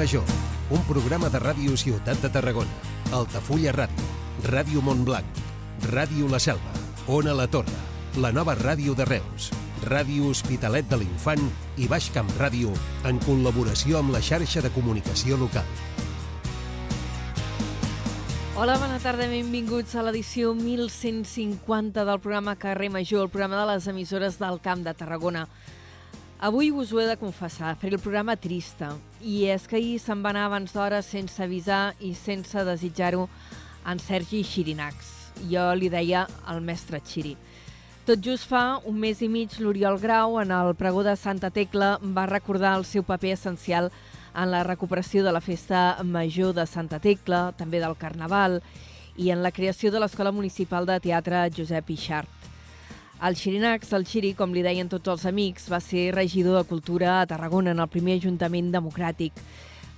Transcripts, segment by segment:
Major, un programa de ràdio Ciutat de Tarragona, Altafulla Ràdio, Ràdio Montblanc, Ràdio La Selva, Ona La Torre, la nova ràdio de Reus, Ràdio Hospitalet de l'Infant i Baix Camp Ràdio en col·laboració amb la xarxa de comunicació local. Hola, bona tarda, benvinguts a l'edició 1150 del programa Carrer Major, el programa de les emissores del Camp de Tarragona. Avui us ho he de confessar, faré el programa trista, i és que ahir se'n va anar abans d'hora sense avisar i sense desitjar-ho en Sergi Xirinacs. Jo li deia al mestre Xiri. Tot just fa un mes i mig l'Oriol Grau, en el pregó de Santa Tecla, va recordar el seu paper essencial en la recuperació de la festa major de Santa Tecla, també del Carnaval, i en la creació de l'Escola Municipal de Teatre Josep Ixart. El Xirinax, el Xiri, com li deien tots els amics, va ser regidor de Cultura a Tarragona en el primer Ajuntament Democràtic.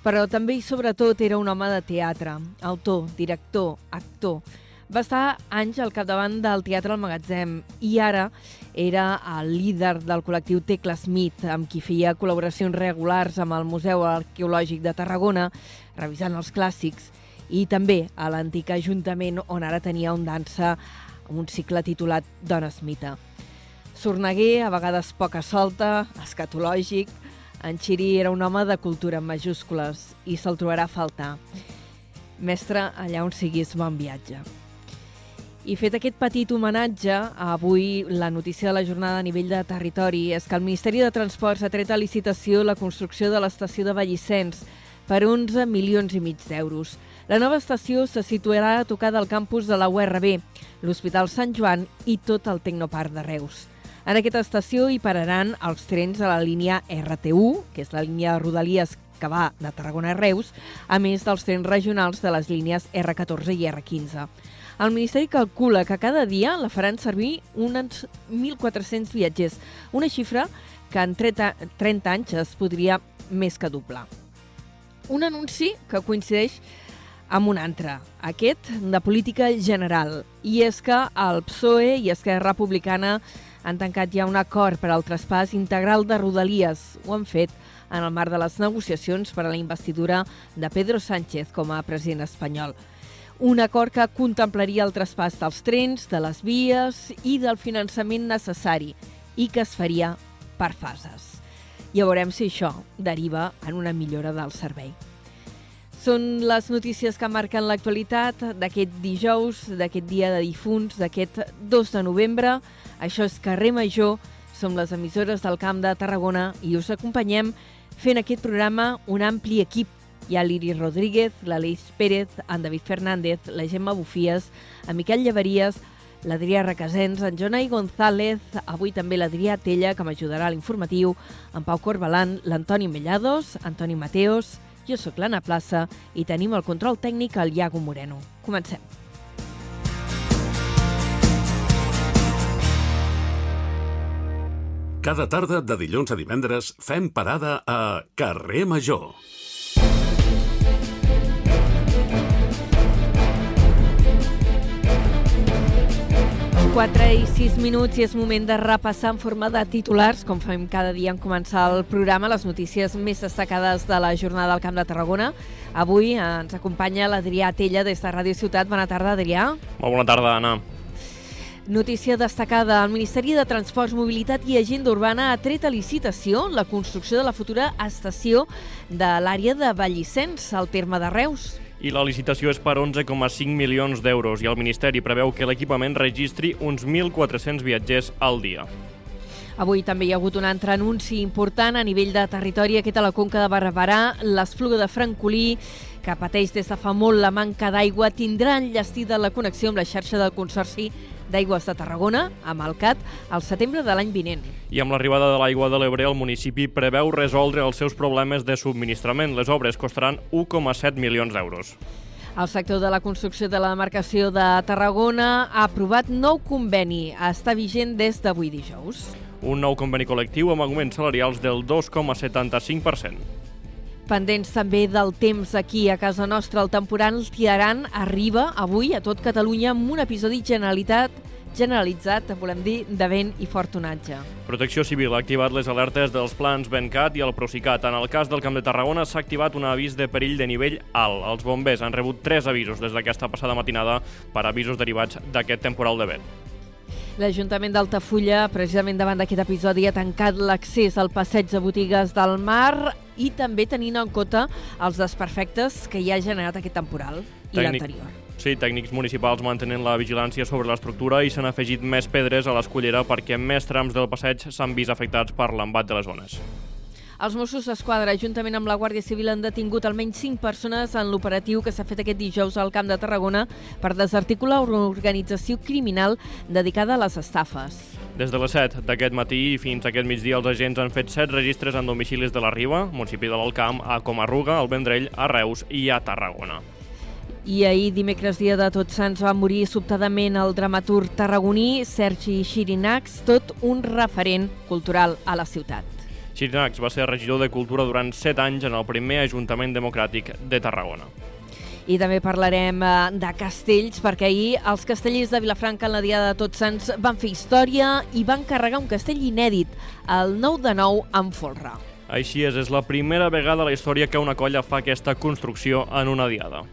Però també i sobretot era un home de teatre, autor, director, actor. Va estar anys al capdavant del Teatre al Magatzem i ara era el líder del col·lectiu Tecla Smith, amb qui feia col·laboracions regulars amb el Museu Arqueològic de Tarragona, revisant els clàssics, i també a l'antic Ajuntament, on ara tenia un dansa un cicle titulat Dona Smita. Sorneguer, a vegades poca solta, escatològic, en Xiri era un home de cultura en majúscules i se'l trobarà a faltar. Mestre, allà on siguis, bon viatge. I fet aquest petit homenatge, avui la notícia de la jornada a nivell de territori és que el Ministeri de Transports ha tret a licitació la construcció de l'estació de Vallissens per 11 milions i mig d'euros. La nova estació se situarà a tocar del campus de la URB, l'Hospital Sant Joan i tot el Tecnoparc de Reus. En aquesta estació hi pararan els trens de la línia RT1, que és la línia de Rodalies que va de Tarragona a Reus, a més dels trens regionals de les línies R14 i R15. El Ministeri calcula que cada dia la faran servir uns 1.400 viatgers, una xifra que en 30, 30 anys es podria més que doblar. Un anunci que coincideix amb un altre, aquest de política general, i és que el PSOE i Esquerra Republicana han tancat ja un acord per al traspàs integral de Rodalies. Ho han fet en el marc de les negociacions per a la investidura de Pedro Sánchez com a president espanyol un acord que contemplaria el traspàs dels trens, de les vies i del finançament necessari i que es faria per fases. Ja veurem si això deriva en una millora del servei. Són les notícies que marquen l'actualitat d'aquest dijous, d'aquest dia de difunts, d'aquest 2 de novembre. Això és Carrer Major, som les emissores del Camp de Tarragona i us acompanyem fent aquest programa un ampli equip hi ha l'Iris Rodríguez, l'Aleix Pérez, en David Fernández, la Gemma Bufies, en Miquel Llevaries, l'Adrià Requesens, en Jonai González, avui també l'Adrià Tella, que m'ajudarà a l'informatiu, en Pau Corbalan, l'Antoni Mellados, Antoni Mateos, jo sóc l'Anna Plaça i tenim el control tècnic al Iago Moreno. Comencem. Cada tarda de dilluns a divendres fem parada a Carrer Major. 4 i 6 minuts i és moment de repassar en forma de titulars, com fem cada dia en començar el programa, les notícies més destacades de la jornada del Camp de Tarragona. Avui ens acompanya l'Adrià Tella des de Ràdio Ciutat. Bona tarda, Adrià. Molt bona tarda, Anna. Notícia destacada. El Ministeri de Transports, Mobilitat i Agenda Urbana ha tret a licitació la construcció de la futura estació de l'àrea de Vallissens, al terme de Reus i la licitació és per 11,5 milions d'euros i el Ministeri preveu que l'equipament registri uns 1.400 viatgers al dia. Avui també hi ha hagut un altre anunci important a nivell de territori, aquest a la Conca de Barberà, l'Espluga de Francolí, que pateix des de fa molt la manca d'aigua, tindrà enllestida la connexió amb la xarxa del Consorci d'Aigües de Tarragona, a Malcat, al setembre de l'any vinent. I amb l'arribada de l'aigua de l'Ebre, el municipi preveu resoldre els seus problemes de subministrament. Les obres costaran 1,7 milions d'euros. El sector de la construcció de la demarcació de Tarragona ha aprovat nou conveni. Està vigent des d'avui dijous. Un nou conveni col·lectiu amb augments salarials del 2,75%. Pendents també del temps aquí a casa nostra, el temporal Tiaran arriba avui a tot Catalunya amb un episodi Generalitat generalitzat, volem dir, de vent i fort onatge. Protecció Civil ha activat les alertes dels plans Bencat i el Procicat. En el cas del Camp de Tarragona s'ha activat un avís de perill de nivell alt. Els bombers han rebut tres avisos des d'aquesta passada matinada per avisos derivats d'aquest temporal de vent. L'Ajuntament d'Altafulla, precisament davant d'aquest episodi, ha tancat l'accés al passeig de botigues del mar i també tenint en compte els desperfectes que hi ha generat aquest temporal i l'anterior. Sí, tècnics municipals mantenen la vigilància sobre l'estructura i s'han afegit més pedres a l'escullera perquè més trams del passeig s'han vist afectats per l'embat de les ones. Els Mossos d'Esquadra, juntament amb la Guàrdia Civil, han detingut almenys 5 persones en l'operatiu que s'ha fet aquest dijous al Camp de Tarragona per desarticular una organització criminal dedicada a les estafes. Des de les 7 d'aquest matí i fins aquest migdia, els agents han fet 7 registres en domicilis de la Riba, municipi de l'Alcamp, a Comarruga, al Vendrell, a Reus i a Tarragona. I ahir, dimecres, dia de Tots Sants, va morir sobtadament el dramaturg tarragoní Sergi Xirinacs, tot un referent cultural a la ciutat. Xirinacs va ser regidor de Cultura durant 7 anys en el primer Ajuntament Democràtic de Tarragona. I també parlarem eh, de castells, perquè ahir els castellers de Vilafranca en la Diada de Tots Sants van fer història i van carregar un castell inèdit, el 9 de 9 amb folre. Així és, és la primera vegada a la història que una colla fa aquesta construcció en una diada.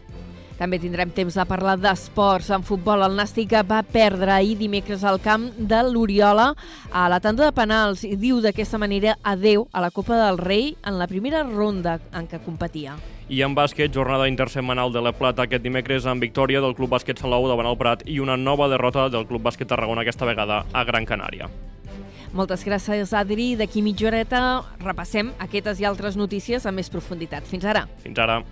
També tindrem temps de parlar d'esports. En futbol, el Nàstic va perdre ahir dimecres al camp de l'Oriola a la tanda de penals i diu d'aquesta manera adeu a la Copa del Rei en la primera ronda en què competia. I en bàsquet, jornada intersetmanal de la Plata aquest dimecres amb victòria del Club Bàsquet Salou davant el Prat i una nova derrota del Club Bàsquet Tarragona aquesta vegada a Gran Canària. Moltes gràcies, Adri. D'aquí mitja horeta repassem aquestes i altres notícies amb més profunditat. Fins ara. Fins ara.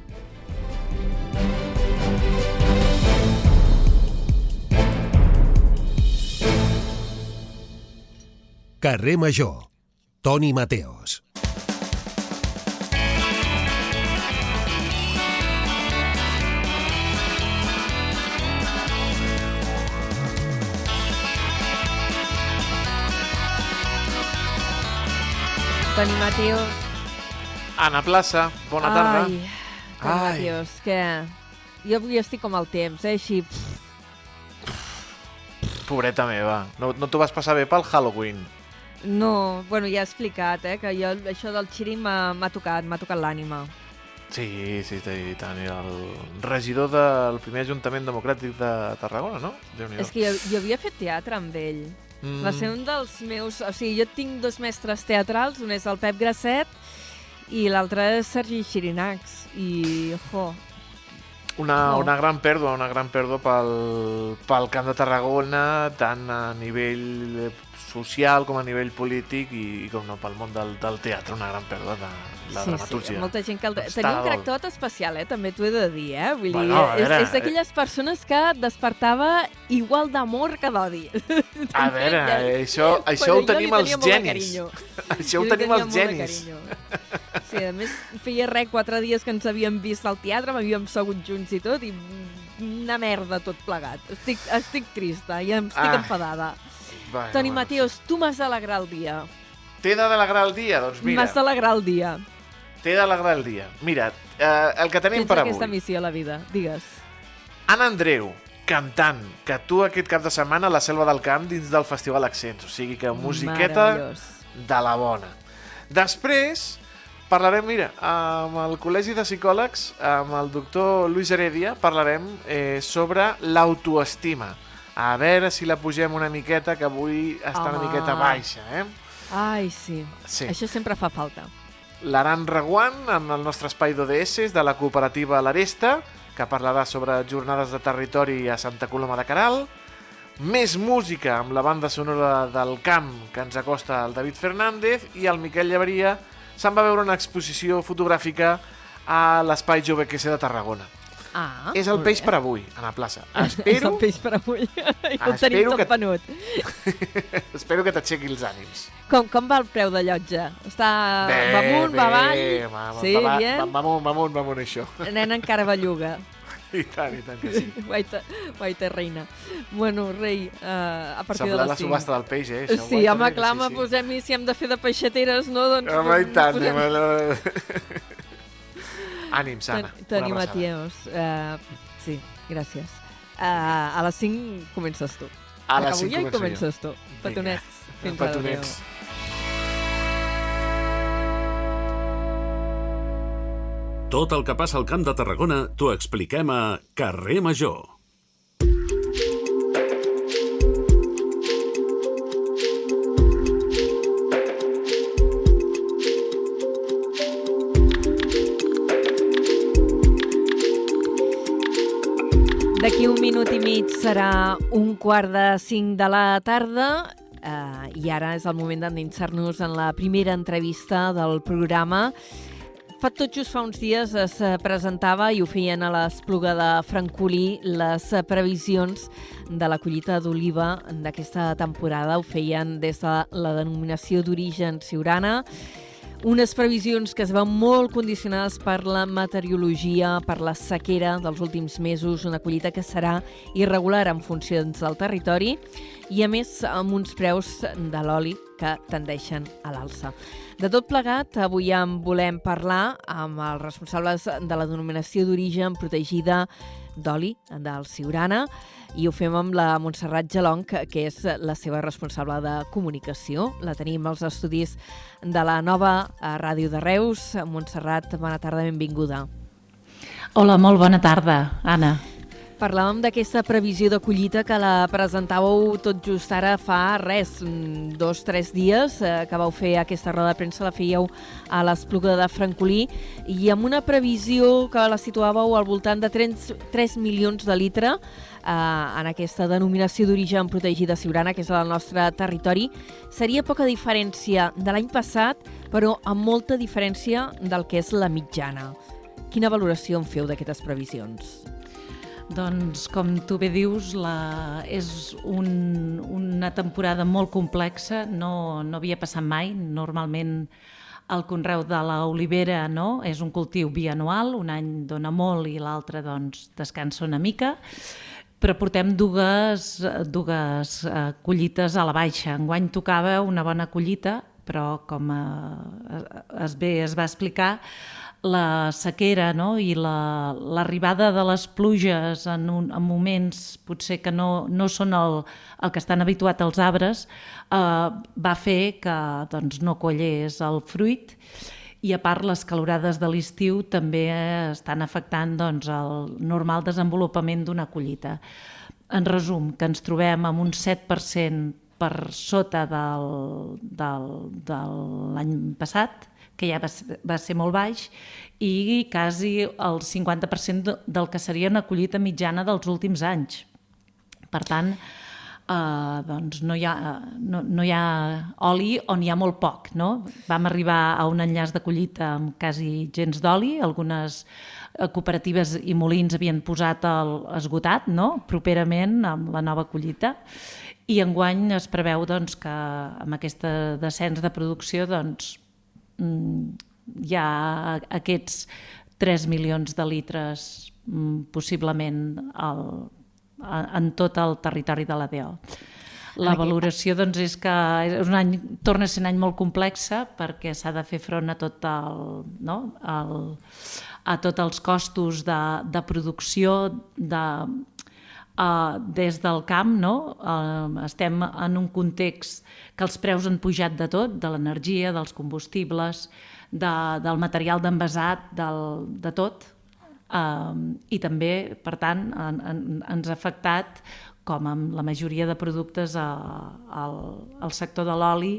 Carrer Major. Toni Mateos. Toni Mateos. Anna Plaça, bona tarda. Ai, Toni Ai. Mateos, que... Jo avui estic com el temps, eh? Així... Pobreta meva, no, no t'ho vas passar bé pel Halloween? No, bueno, ja he explicat, eh? Que jo, això del xiri m'ha tocat, m'ha tocat l'ànima. Sí, sí, i tant. I el regidor del primer Ajuntament Democràtic de Tarragona, no? És que jo, jo havia fet teatre amb ell. Mm, Va ser un dels meus... O sigui, jo tinc dos mestres teatrals, un és el Pep Grasset i l'altre és Sergi Xirinacs. I, jo, una, Oh. una gran pèrdua, una gran pèrdua pel, pel Camp de Tarragona, tant a nivell social com a nivell polític i, i com no, pel món del, del teatre, una gran pèrdua de la sí, dramatúrgia. sí, molta gent que... El... Doncs Tenia un tal. tractot especial, eh? També t'ho he de dir, eh? Vull dir, Bueno, a és, veure, és d'aquelles persones que despertava igual d'amor que d'odi. A veure, això, això Però ho tenim els genis. Això ho tenim els genis. Sí, a més, feia res, quatre dies que ens havíem vist al teatre, m'havíem segut junts i tot, i una merda tot plegat. Estic, estic trista i estic Ah. enfadada. Bueno, Toni bueno. Mateos, tu m'has d'alegrar el dia. T'he d'alegrar el dia? Doncs mira, M'has d'alegrar el dia. t'he d'alegrar el dia. Mira, eh, el que tenim Tens per aquesta avui. missió a la vida, digues. Anna Andreu, cantant, que actua aquest cap de setmana a la Selva del Camp dins del Festival Accents. O sigui que musiqueta de la bona. Després parlarem, mira, amb el Col·legi de Psicòlegs, amb el doctor Luis Heredia, parlarem eh, sobre l'autoestima. A veure si la pugem una miqueta, que avui està una Home. miqueta baixa, eh? Ai, sí. Sí. Això sempre fa falta. l'Aran Reguant, amb el nostre espai d'ODS de la cooperativa L'Aresta, que parlarà sobre jornades de territori a Santa Coloma de Caral. Més música amb la banda sonora del camp que ens acosta el David Fernández i el Miquel Llevaria se'n va veure una exposició fotogràfica a l'Espai Jove QC de Tarragona. Ah, és el peix bé. per avui, Anna Plaça. És Espero, el peix per avui. I ho Espero tenim tot que- venut. espero que t'aixequi els ànims. Com, com va el preu de llotja? Està va amunt, va avall? va, va, Sí, va, va, bien? va, va amunt, va amunt, va amunt, això. La nena encara belluga. I tant, i tant que sí. Guaita, guaita reina. Bueno, rei, uh, a partir Sembla de la les 5. subhasta del peix, eh? Això, Sí, home, clar, sí, sí. posem-hi, si hem de fer de peixateres, no? Doncs Home, i tant, posem- a la... Ànims, Anna. Toni- Toni. Mateos, uh, sí, gràcies. Uh, a les 5 comences tu. A les Acabo 5 jo i començo jo. comences tu. Petonets. Fins ara, Petonets. adéu. Tot el que passa al Camp de Tarragona t'ho expliquem a Carrer Major. D'aquí un minut i mig serà un quart de cinc de la tarda eh, i ara és el moment d'endinsar-nos en la primera entrevista del programa. Fa tot just fa uns dies es presentava i ho feien a l'Espluga de Francolí les previsions de la collita d'oliva d'aquesta temporada. Ho feien des de la denominació d'origen Siurana unes previsions que es veuen molt condicionades per la meteorologia, per la sequera dels últims mesos, una collita que serà irregular en funcions del territori i, a més, amb uns preus de l'oli que tendeixen a l'alça. De tot plegat, avui en volem parlar amb els responsables de la denominació d'origen protegida d'oli del Siurana i ho fem amb la Montserrat Gelong, que és la seva responsable de comunicació. La tenim als estudis de la nova eh, Ràdio de Reus. Montserrat, bona tarda, benvinguda. Hola, molt bona tarda, Anna. Parlàvem d'aquesta previsió de collita que la presentàveu tot just ara fa res, mm, dos, tres dies, eh, que vau fer aquesta roda de premsa, la fèieu a l'Espluga de Francolí, i amb una previsió que la situàveu al voltant de 3, 3 milions de litre eh, en aquesta denominació d'origen protegida siurana, que és el nostre territori. Seria poca diferència de l'any passat, però amb molta diferència del que és la mitjana. Quina valoració en feu d'aquestes previsions? Doncs, com tu bé dius, la... és un, una temporada molt complexa, no, no havia passat mai. Normalment el conreu de l'olivera no? és un cultiu bianual, un any dona molt i l'altre doncs, descansa una mica, però portem dues, dues uh, collites a la baixa. Enguany tocava una bona collita, però com uh, es, bé es va explicar, la sequera no? i l'arribada la, de les pluges en, un, en moments potser que no, no són el, el que estan habituats els arbres eh, va fer que doncs, no collés el fruit i a part les calorades de l'estiu també estan afectant doncs, el normal desenvolupament d'una collita. En resum, que ens trobem amb un 7% per sota del, del, de l'any passat, que ja va, va ser molt baix, i quasi el 50% del que seria una collita mitjana dels últims anys. Per tant, eh, doncs no hi, ha, no, no hi ha oli on hi ha molt poc. No? Vam arribar a un enllaç de collita amb quasi gens d'oli, algunes eh, cooperatives i molins havien posat el esgotat no? properament amb la nova collita i enguany es preveu doncs, que amb aquest descens de producció doncs, hi ha aquests 3 milions de litres possiblement al, en tot el territori de l'ADO. La valoració doncs, és que és un any, torna a ser un any molt complexa perquè s'ha de fer front a tot el, no? el, a tots els costos de, de producció, de, uh, des del camp, no? Uh, estem en un context que els preus han pujat de tot, de l'energia, dels combustibles, de, del material d'envasat, de tot, uh, i també, per tant, en, en, ens ha afectat com amb la majoria de productes al, al sector de l'oli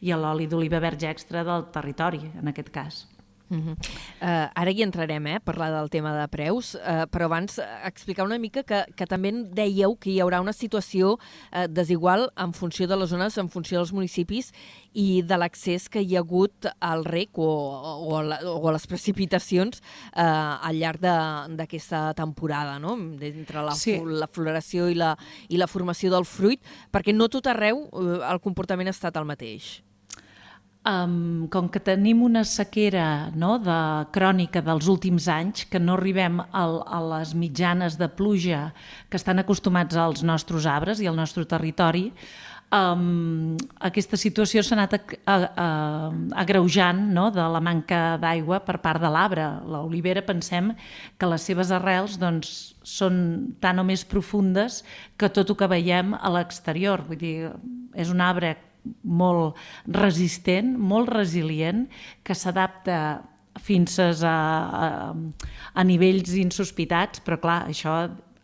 i a l'oli d'oliva verge extra del territori, en aquest cas. Uh -huh. uh, ara hi entrarem, eh, parlar del tema de preus, uh, però abans uh, explicar una mica que, que també dèieu que hi haurà una situació uh, desigual en funció de les zones, en funció dels municipis i de l'accés que hi ha hagut al rec o, o, a, la, o a les precipitacions uh, al llarg d'aquesta temporada, no? entre la, sí. la floració i la, i la formació del fruit, perquè no tot arreu uh, el comportament ha estat el mateix. Um, com que tenim una sequera no, de crònica dels últims anys, que no arribem al, a les mitjanes de pluja que estan acostumats als nostres arbres i al nostre territori, um, aquesta situació s'ha anat a, a, a, agreujant no? de la manca d'aigua per part de l'arbre. L'olivera pensem que les seves arrels doncs, són tan o més profundes que tot el que veiem a l'exterior. Vull dir, és un arbre molt resistent, molt resilient, que s'adapta fins a, a, a nivells insospitats, però clar, això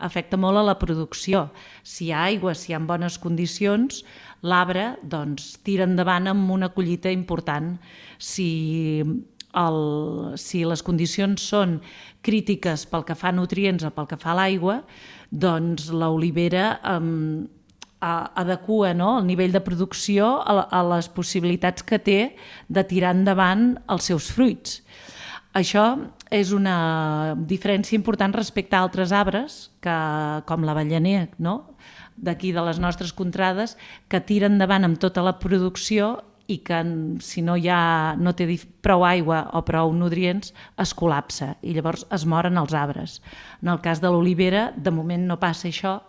afecta molt a la producció. Si hi ha aigua, si hi ha bones condicions, l'arbre doncs, tira endavant amb una collita important. Si, el, si les condicions són crítiques pel que fa a nutrients o pel que fa a l'aigua, doncs l'olivera eh, adequa no, el nivell de producció a, a les possibilitats que té de tirar endavant els seus fruits. Això és una diferència important respecte a altres arbres, que, com l'avellaner, no? d'aquí de les nostres contrades, que tiren endavant amb tota la producció i que si no, hi ha, no té prou aigua o prou nutrients es col·lapsa i llavors es moren els arbres. En el cas de l'olivera, de moment no passa això,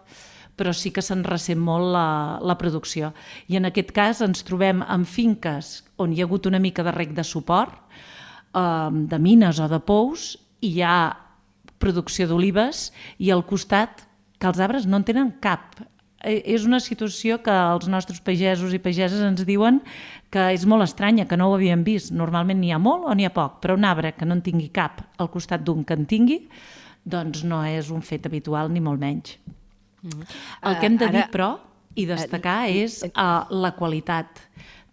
però sí que se'n ressent molt la, la producció. I en aquest cas ens trobem en finques on hi ha hagut una mica de rec de suport, eh, de mines o de pous, i hi ha producció d'olives i al costat que els arbres no en tenen cap. Eh, és una situació que els nostres pagesos i pageses ens diuen que és molt estranya, que no ho havien vist. Normalment n'hi ha molt o n'hi ha poc, però un arbre que no en tingui cap al costat d'un que en tingui, doncs no és un fet habitual ni molt menys. Mm. El que hem de uh, dir, però, i destacar, uh, és uh, la qualitat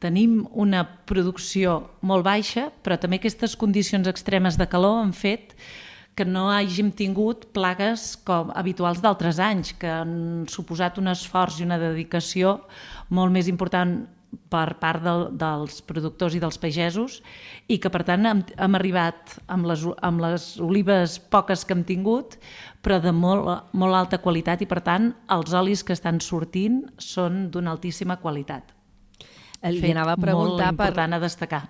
tenim una producció molt baixa, però també aquestes condicions extremes de calor han fet que no hàgim tingut plagues com habituals d'altres anys, que han suposat un esforç i una dedicació molt més important per part de, dels productors i dels pagesos i que per tant hem, hem arribat amb les, amb les olives poques que hem tingut però de molt, molt alta qualitat i per tant els olis que estan sortint són d'una altíssima qualitat li anava a preguntar molt important per... a destacar.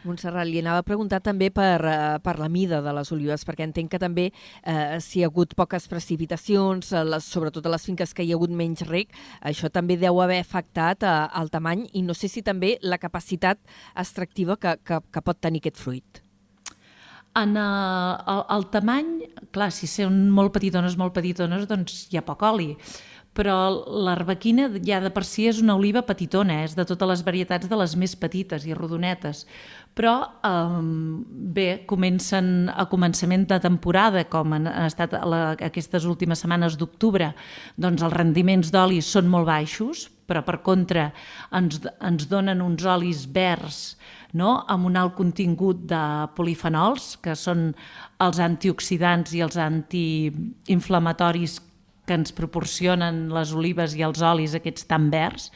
Montserrat, li anava a preguntar també per, uh, per la mida de les olives, perquè entenc que també eh, si hi ha hagut poques precipitacions, uh, les, sobretot a les finques que hi ha hagut menys rec, això també deu haver afectat uh, el tamany i no sé si també la capacitat extractiva que, que, que pot tenir aquest fruit. En uh, el, el tamany, clar, si són molt petitones, molt petitones, doncs hi ha poc oli però l'arbequina ja de per si és una oliva petitona, és de totes les varietats de les més petites i rodonetes. Però eh, bé, comencen a començament de temporada, com han estat la, aquestes últimes setmanes d'octubre, doncs els rendiments d'oli són molt baixos, però per contra ens, ens donen uns olis verds no? amb un alt contingut de polifenols, que són els antioxidants i els antiinflamatoris que ens proporcionen les olives i els olis aquests tan verds,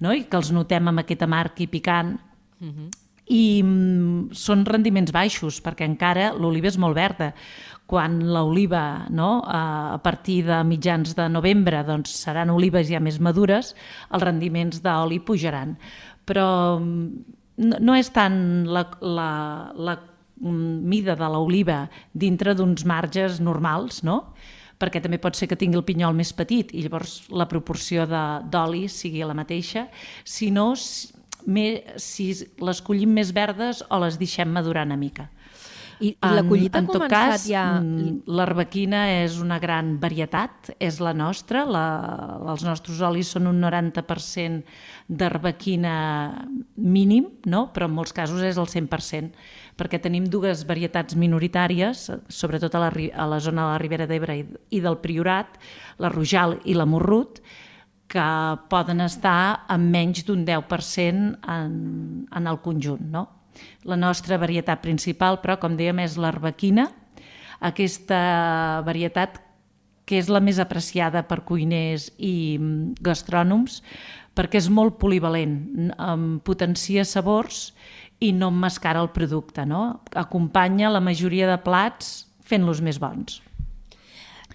no? i que els notem amb aquest amarg i picant, uh -huh. I mm, són rendiments baixos, perquè encara l'oliva és molt verda. Quan l'oliva, no, a partir de mitjans de novembre, doncs seran olives ja més madures, els rendiments d'oli pujaran. Però mm, no, és tant la, la, la mm, mida de l'oliva dintre d'uns marges normals, no?, perquè també pot ser que tingui el pinyol més petit i llavors la proporció d'oli sigui la mateixa, si no, si, les collim més verdes o les deixem madurar una mica. I, i la collita en, en tot cas, ja... Mm, l'arbequina és una gran varietat, és la nostra, la, els nostres olis són un 90% d'arbequina mínim, no? però en molts casos és el 100% perquè tenim dues varietats minoritàries, sobretot a la, a la zona de la Ribera d'Ebre i, i del Priorat, la Rojal i la Morrut, que poden estar en menys d'un 10% en, en el conjunt. No? La nostra varietat principal, però, com dèiem, és l'arbequina, aquesta varietat que és la més apreciada per cuiners i mm, gastrònoms, perquè és molt polivalent, potencia sabors i no emmascara el producte, no? Acompanya la majoria de plats fent-los més bons.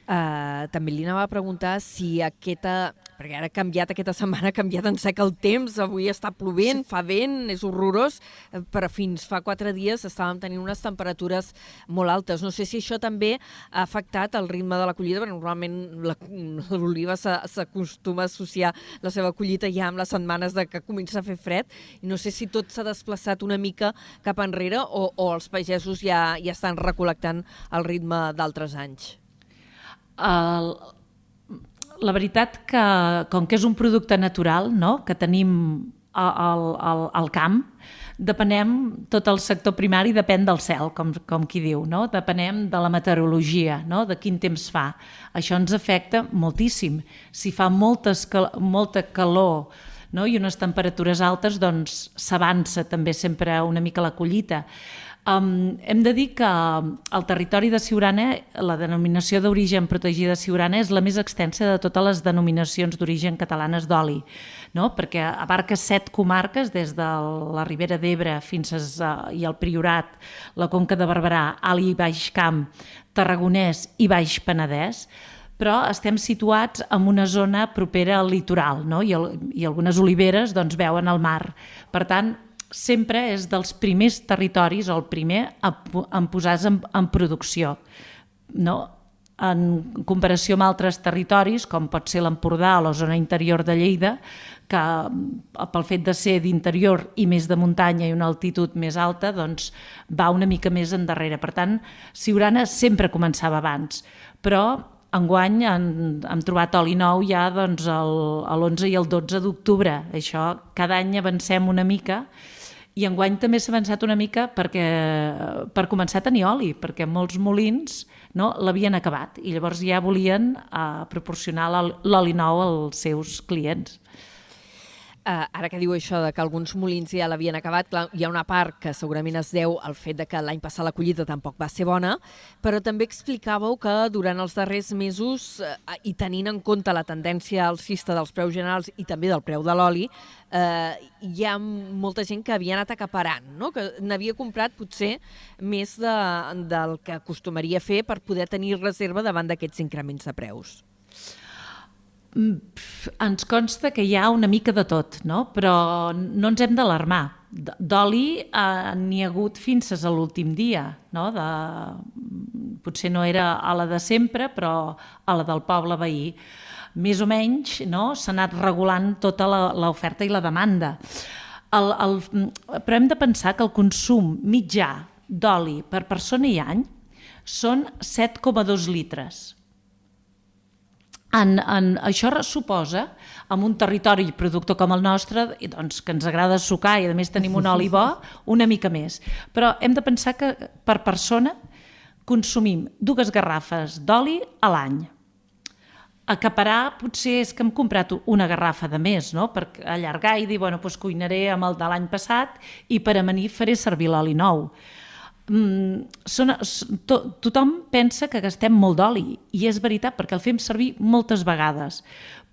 Uh, també li anava a preguntar si aquesta perquè ara ha canviat aquesta setmana, ha canviat en sec el temps, avui està plovent, sí. fa vent, és horrorós, eh, però fins fa quatre dies estàvem tenint unes temperatures molt altes. No sé si això també ha afectat el ritme de la collita, perquè normalment l'oliva s'acostuma a associar la seva collita ja amb les setmanes de que comença a fer fred, i no sé si tot s'ha desplaçat una mica cap enrere o, o els pagesos ja, ja estan recol·lectant el ritme d'altres anys. El, la veritat que, com que és un producte natural, no? que tenim al, al, al camp, depenem, tot el sector primari depèn del cel, com, com qui diu, no? depenem de la meteorologia, no? de quin temps fa. Això ens afecta moltíssim. Si fa moltes, molta calor no? i unes temperatures altes, doncs s'avança també sempre una mica la collita. Um, hem de dir que el territori de Siurana, la denominació d'origen protegida Siurana és la més extensa de totes les denominacions d'origen catalanes d'oli, no? perquè abarca set comarques des de la Ribera d'Ebre fins a, uh, i el Priorat, la Conca de Barberà, Ali i Baix Camp, Tarragonès i Baix Penedès, però estem situats en una zona propera al litoral, no? I, el, i algunes oliveres doncs, veuen el mar. Per tant, sempre és dels primers territoris, o el primer, a, a posar en, en producció. No? En comparació amb altres territoris, com pot ser l'Empordà o la zona interior de Lleida, que pel fet de ser d'interior i més de muntanya i una altitud més alta, doncs va una mica més endarrere. Per tant, Siurana sempre començava abans, però enguany han, hem trobat oli nou ja doncs, l'11 i el 12 d'octubre. Això cada any avancem una mica i enguany també s'ha avançat una mica perquè, per començar a tenir oli, perquè molts molins no, l'havien acabat i llavors ja volien uh, proporcionar l'oli nou als seus clients. Uh, ara que diu això de que alguns molins ja l'havien acabat, clar, hi ha una part que segurament es deu al fet de que l'any passat la collita tampoc va ser bona, però també explicàveu que durant els darrers mesos, uh, i tenint en compte la tendència alcista dels preus generals i també del preu de l'oli, uh, hi ha molta gent que havia anat acaparant, no? que n'havia comprat potser més de, del que acostumaria fer per poder tenir reserva davant d'aquests increments de preus. Mm, ens consta que hi ha una mica de tot, no? però no ens hem d'alarmar. D'oli eh, n'hi ha hagut fins a l'últim dia. No? De... Potser no era a la de sempre, però a la del poble veí. Més o menys no? s'ha anat regulant tota l'oferta i la demanda. El, el, però hem de pensar que el consum mitjà d'oli per persona i any són 7,2 litres en, en, això suposa, en un territori productor com el nostre, i doncs, que ens agrada sucar i a més tenim un oli bo, una mica més. Però hem de pensar que per persona consumim dues garrafes d'oli a l'any. Acaparar potser és que hem comprat una garrafa de més, no? per allargar i dir, bueno, doncs cuinaré amb el de l'any passat i per amanir faré servir l'oli nou mm, són, to, tothom pensa que gastem molt d'oli i és veritat perquè el fem servir moltes vegades.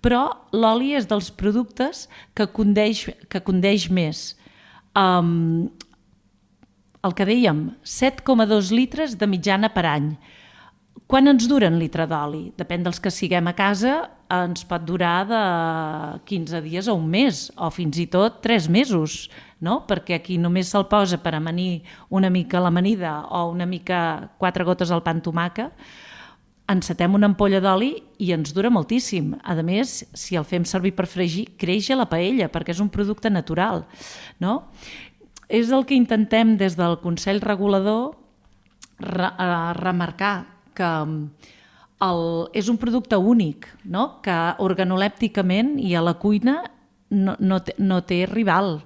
Però l'oli és dels productes que condeix, que condeix més. Um, el que dèiem 7,2 litres de mitjana per any. Quan ens dura un litre d'oli? Depèn dels que siguem a casa, ens pot durar de 15 dies a un mes, o fins i tot 3 mesos no? perquè aquí només se'l posa per amanir una mica l'amanida o una mica quatre gotes al pan tomaca, encetem una ampolla d'oli i ens dura moltíssim. A més, si el fem servir per fregir, creix a la paella, perquè és un producte natural. No? És el que intentem des del Consell Regulador re eh, remarcar que el, és un producte únic, no? que organolèpticament i a la cuina no, no, té, no té rival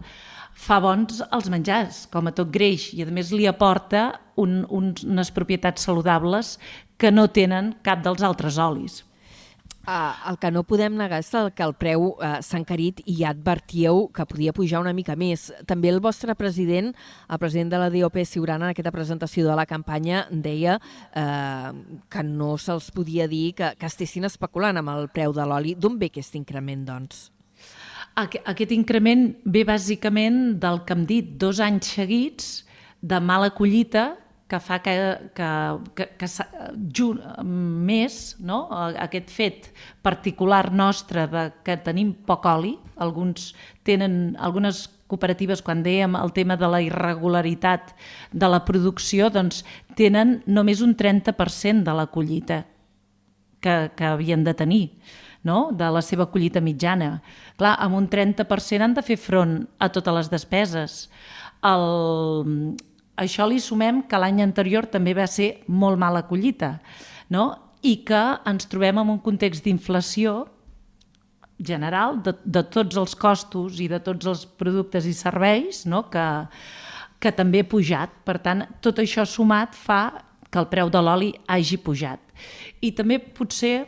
fa bons els menjars, com a tot greix, i a més li aporta un, un, unes propietats saludables que no tenen cap dels altres olis. Uh, el que no podem negar és el que el preu uh, s'ha encarit i ja advertíeu que podia pujar una mica més. També el vostre president, el president de la DOP Siurana, en aquesta presentació de la campanya, deia uh, que no se'ls podia dir que, que estessin especulant amb el preu de l'oli. D'on ve aquest increment, doncs? Aquest increment ve bàsicament del que hem dit, dos anys seguits de mala collita que fa que, que, que, que jun, més no? aquest fet particular nostre de que tenim poc oli, alguns tenen, algunes cooperatives, quan dèiem el tema de la irregularitat de la producció, doncs tenen només un 30% de la collita que, que havien de tenir no? de la seva collita mitjana. Clar, amb un 30% han de fer front a totes les despeses. El... Això li sumem que l'any anterior també va ser molt mala collita no? i que ens trobem en un context d'inflació general de, de tots els costos i de tots els productes i serveis no? que, que també ha pujat. Per tant, tot això sumat fa que el preu de l'oli hagi pujat. I també potser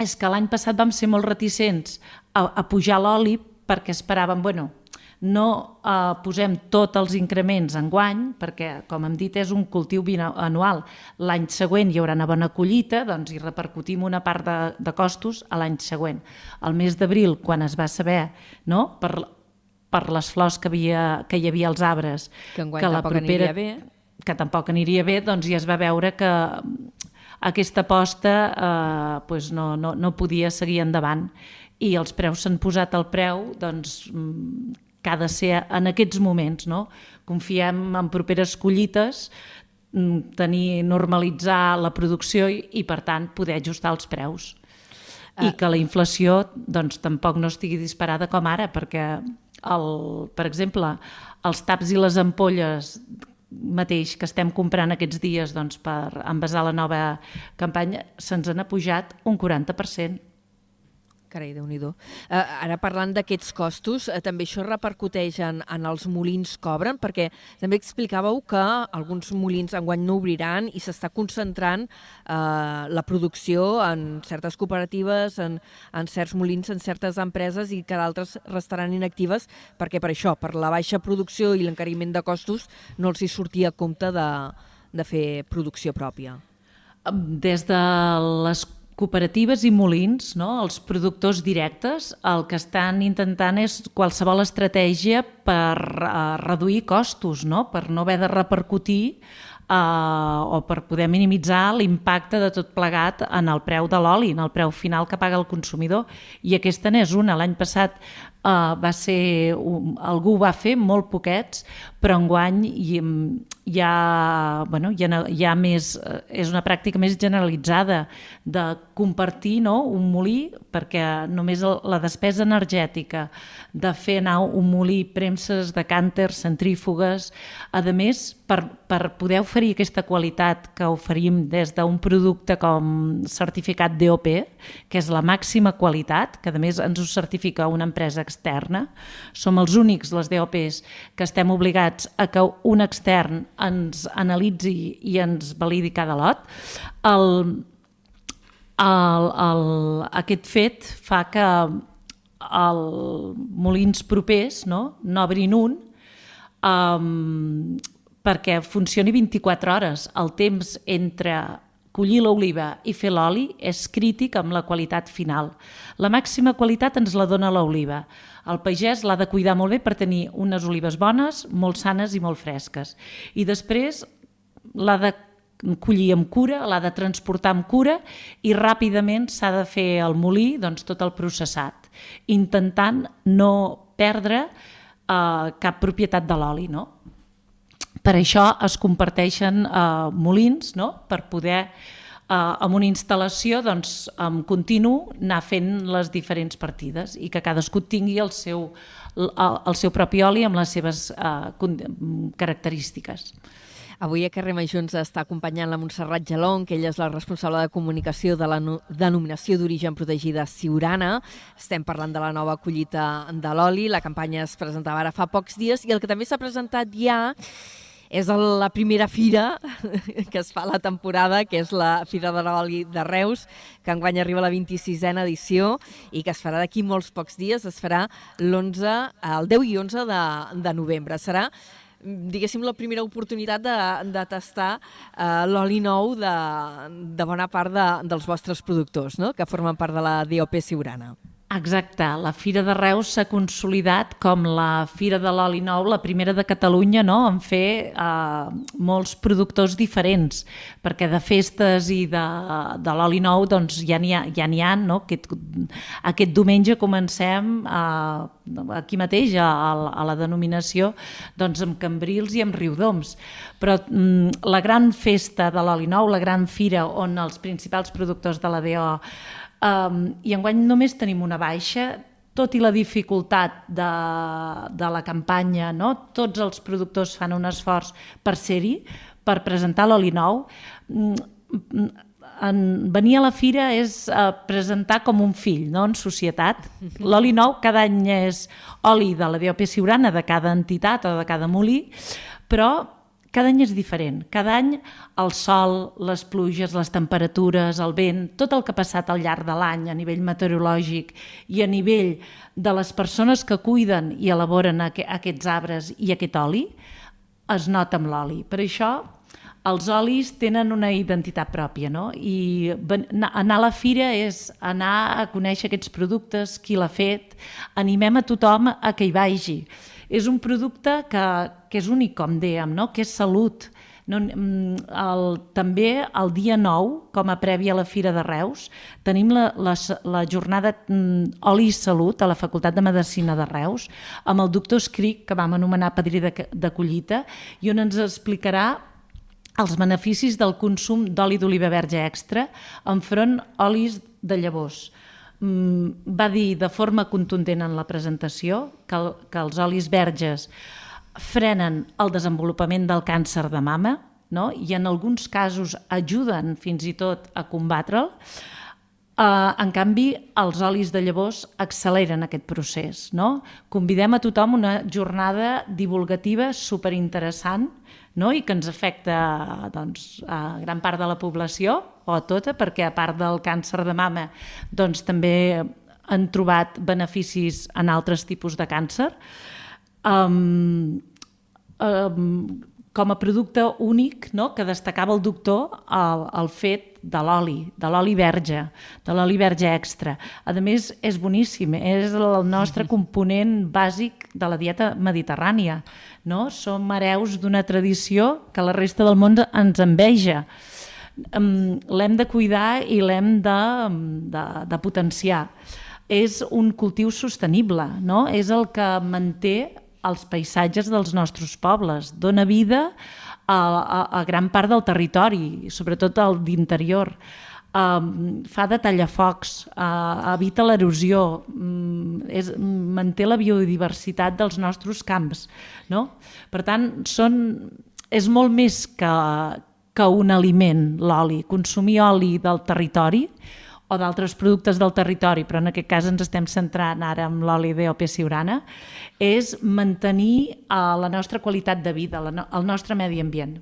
és que l'any passat vam ser molt reticents a, a pujar l'oli perquè esperàvem, bueno, no eh, posem tots els increments en guany, perquè, com hem dit, és un cultiu anual. L'any següent hi haurà una bona collita, doncs hi repercutim una part de, de costos a l'any següent. El mes d'abril, quan es va saber, no?, per, per les flors que, havia, que hi havia als arbres, que, que la propera, bé. que tampoc aniria bé, doncs ja es va veure que aquesta aposta eh, pues no, no, no podia seguir endavant i els preus s'han posat al preu doncs, mm, que ha de ser en aquests moments. No? Confiem en properes collites, mm, tenir, normalitzar la producció i, i per tant, poder ajustar els preus. I ah. que la inflació doncs, tampoc no estigui disparada com ara, perquè, el, per exemple, els taps i les ampolles mateix que estem comprant aquests dies doncs, per envasar la nova campanya, se'ns han pujat un 40%. Carai, déu nhi uh, Ara parlant d'aquests costos, uh, també això repercuteix en, en els molins que obren, perquè també explicàveu que alguns molins enguany no obriran i s'està concentrant uh, la producció en certes cooperatives, en, en certs molins, en certes empreses i que d'altres restaran inactives perquè per això, per la baixa producció i l'encariment de costos, no els hi sortia a compte de, de fer producció pròpia. Des de les cooperatives i molins, no? els productors directes, el que estan intentant és qualsevol estratègia per uh, reduir costos, no? per no haver de repercutir uh, o per poder minimitzar l'impacte de tot plegat en el preu de l'oli, en el preu final que paga el consumidor. I aquesta n'és una. L'any passat uh, va ser, um, algú va fer, molt poquets, però enguany hi, hi, ha, bueno, hi, ha, hi ha més, eh, és una pràctica més generalitzada de compartir no, un molí, perquè només la despesa energètica de fer anar un molí, premses de cànters, centrífugues, a més, per, per poder oferir aquesta qualitat que oferim des d'un producte com certificat DOP, que és la màxima qualitat, que a més ens ho certifica una empresa externa. Som els únics, les DOPs, que estem obligats a que un extern ens analitzi i ens validi cada lot. El, el, el, aquest fet fa que el molins propers no, n'obrin un um, perquè funcioni 24 hores. El temps entre collir l'oliva i fer l'oli és crític amb la qualitat final. La màxima qualitat ens la dona l'oliva. El pagès l'ha de cuidar molt bé per tenir unes olives bones, molt sanes i molt fresques. I després l'ha de collir amb cura, l'ha de transportar amb cura i ràpidament s'ha de fer el molí, doncs tot el processat, intentant no perdre eh, cap propietat de l'oli, no? Per això es comparteixen eh, molins no? per poder eh, amb una instal·lació doncs, en continu anar fent les diferents partides i que cadascú tingui el seu, el, el seu propi oli amb les seves eh, característiques. Avui a Carrer Major ens està acompanyant la Montserrat Gelón, que ella és la responsable de comunicació de la no denominació d'origen protegida Siurana. Estem parlant de la nova collita de l'oli. La campanya es presentava ara fa pocs dies i el que també s'ha presentat ja és la primera fira que es fa la temporada, que és la Fira de l'Oli de Reus, que enguany arriba a la 26a edició i que es farà d'aquí molts pocs dies, es farà l'11, el 10 i 11 de, de novembre. Serà diguéssim, la primera oportunitat de, de tastar uh, l'oli nou de, de bona part de, dels vostres productors, no? que formen part de la DOP Siurana. Exacte, la Fira de Reus s'ha consolidat com la Fira de l'Oli Nou, la primera de Catalunya, no? en fer eh, molts productors diferents, perquè de festes i de, de l'oli nou doncs, ja n'hi ha, ja ha no? aquest, aquest diumenge comencem eh, aquí mateix, a, a la denominació, doncs, amb Cambrils i amb Riudoms. Però mm, la gran festa de l'oli nou, la gran fira on els principals productors de la DO Um, I enguany només tenim una baixa, tot i la dificultat de, de la campanya, no? tots els productors fan un esforç per ser-hi, per presentar l'oli nou. Mm, en, venir a la fira és uh, presentar com un fill no? en societat. L'oli nou cada any és oli de la DOP Siurana, de cada entitat o de cada molí, però cada any és diferent. Cada any el sol, les pluges, les temperatures, el vent, tot el que ha passat al llarg de l'any a nivell meteorològic i a nivell de les persones que cuiden i elaboren aquests arbres i aquest oli, es nota amb l'oli. Per això els olis tenen una identitat pròpia, no? I anar a la fira és anar a conèixer aquests productes, qui l'ha fet, animem a tothom a que hi vagi és un producte que, que és únic, com dèiem, no? que és salut. No, mm, el, també el dia 9, com a prèvia a la Fira de Reus, tenim la, la, la jornada mm, Oli i Salut a la Facultat de Medicina de Reus, amb el doctor Escric, que vam anomenar padrí de, de collita, i on ens explicarà els beneficis del consum d'oli d'oliva verge extra enfront olis de llavors. Mm, va dir de forma contundent en la presentació que, el, que els olis verges frenen el desenvolupament del càncer de mama no? i en alguns casos ajuden fins i tot a combatre'l. Uh, en canvi, els olis de llavors acceleren aquest procés. No? Convidem a tothom una jornada divulgativa superinteressant no? i que ens afecta doncs, a gran part de la població, o tota, perquè a part del càncer de mama doncs, també han trobat beneficis en altres tipus de càncer. Um, um, com a producte únic no? que destacava el doctor el, el fet de l'oli, de l'oli verge, de l'oli verge extra. A més, és boníssim, és el nostre component bàsic de la dieta mediterrània no? Som hereus d'una tradició que la resta del món ens enveja. Um, l'hem de cuidar i l'hem de, de, de potenciar. És un cultiu sostenible, no? és el que manté els paisatges dels nostres pobles, dona vida a, a, a gran part del territori, sobretot al d'interior uh, fa de tallafocs, uh, evita l'erosió, um, és, manté la biodiversitat dels nostres camps. No? Per tant, són, és molt més que, que un aliment, l'oli. Consumir oli del territori o d'altres productes del territori, però en aquest cas ens estem centrant ara en l'oli d'OP Siurana, és mantenir uh, la nostra qualitat de vida, la no, el nostre medi ambient.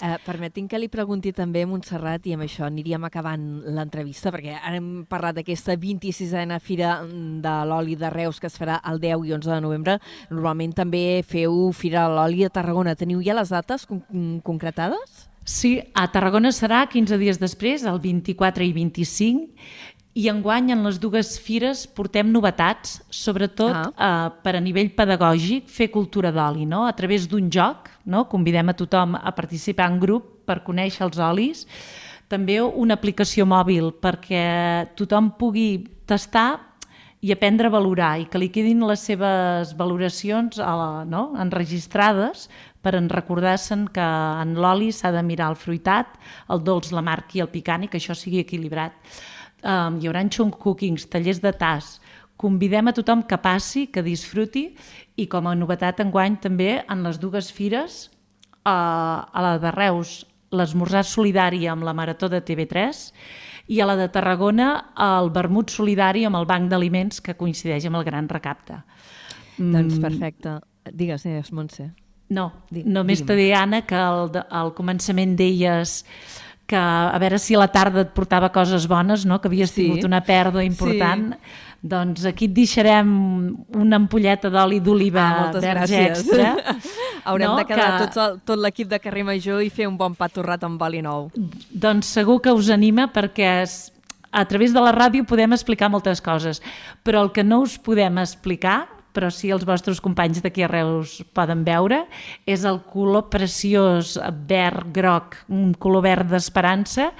Eh, permetin que li pregunti també Montserrat, i amb això aniríem acabant l'entrevista, perquè ara hem parlat d'aquesta 26a Fira de l'Oli de Reus que es farà el 10 i 11 de novembre. Normalment també feu Fira de l'Oli a Tarragona. Teniu ja les dates con concretades? Sí, a Tarragona serà 15 dies després, el 24 i 25, i enguany en les dues fires portem novetats, sobretot ah. eh, per a nivell pedagògic, fer cultura d'oli, no? a través d'un joc, no? convidem a tothom a participar en grup per conèixer els olis, també una aplicació mòbil perquè tothom pugui tastar i aprendre a valorar i que li quedin les seves valoracions a la, no? enregistrades per en recordar-se'n que en l'oli s'ha de mirar el fruitat, el dolç, l'amarg i el picant i que això sigui equilibrat um, hi haurà chunk cookings, tallers de tas, convidem a tothom que passi, que disfruti i com a novetat enguany també en les dues fires uh, a la de Reus l'esmorzar solidari amb la Marató de TV3 i a la de Tarragona el vermut solidari amb el Banc d'Aliments que coincideix amb el Gran Recapte. Mm. Doncs perfecte. Digues, digues, Montse. No, només t'he dit, Anna, que al, al començament deies que a veure si la tarda et portava coses bones, no? que havies sí. tingut una pèrdua important. Sí. Doncs aquí et deixarem una ampolleta d'oli d'oliva ah, verge gràcies. extra. Haurem no? de quedar que... tot, tot l'equip de carrer Major i fer un bon pa torrat amb oli nou. Doncs segur que us anima perquè es, a través de la ràdio podem explicar moltes coses, però el que no us podem explicar però si els vostres companys d'aquí a Reus poden veure, és el color preciós verd-groc, un color verd d'esperança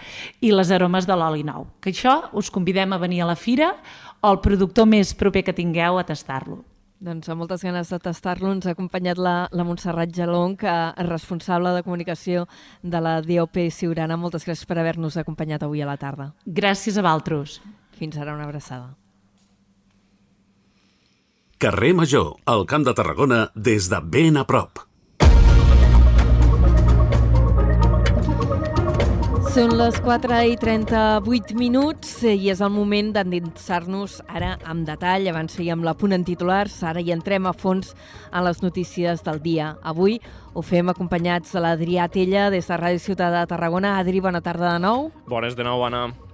i les aromes de l'oli nou. Que això us convidem a venir a la fira o al productor més proper que tingueu a tastar-lo. Doncs amb moltes ganes de tastar-lo ens ha acompanyat la, la Montserrat Jalón, que és responsable de comunicació de la DOP Siurana. Moltes gràcies per haver-nos acompanyat avui a la tarda. Gràcies a Valtros. Fins ara, una abraçada. Carrer Major, al Camp de Tarragona, des de ben a prop. Són les 4 i 38 minuts i és el moment d'endinsar-nos ara amb detall. Abans fèiem la punt en titulars, ara hi entrem a fons en les notícies del dia. Avui ho fem acompanyats de l'Adrià Tella des de Ràdio Ciutat de Tarragona. Adri, bona tarda de nou. Bones de nou, Anna.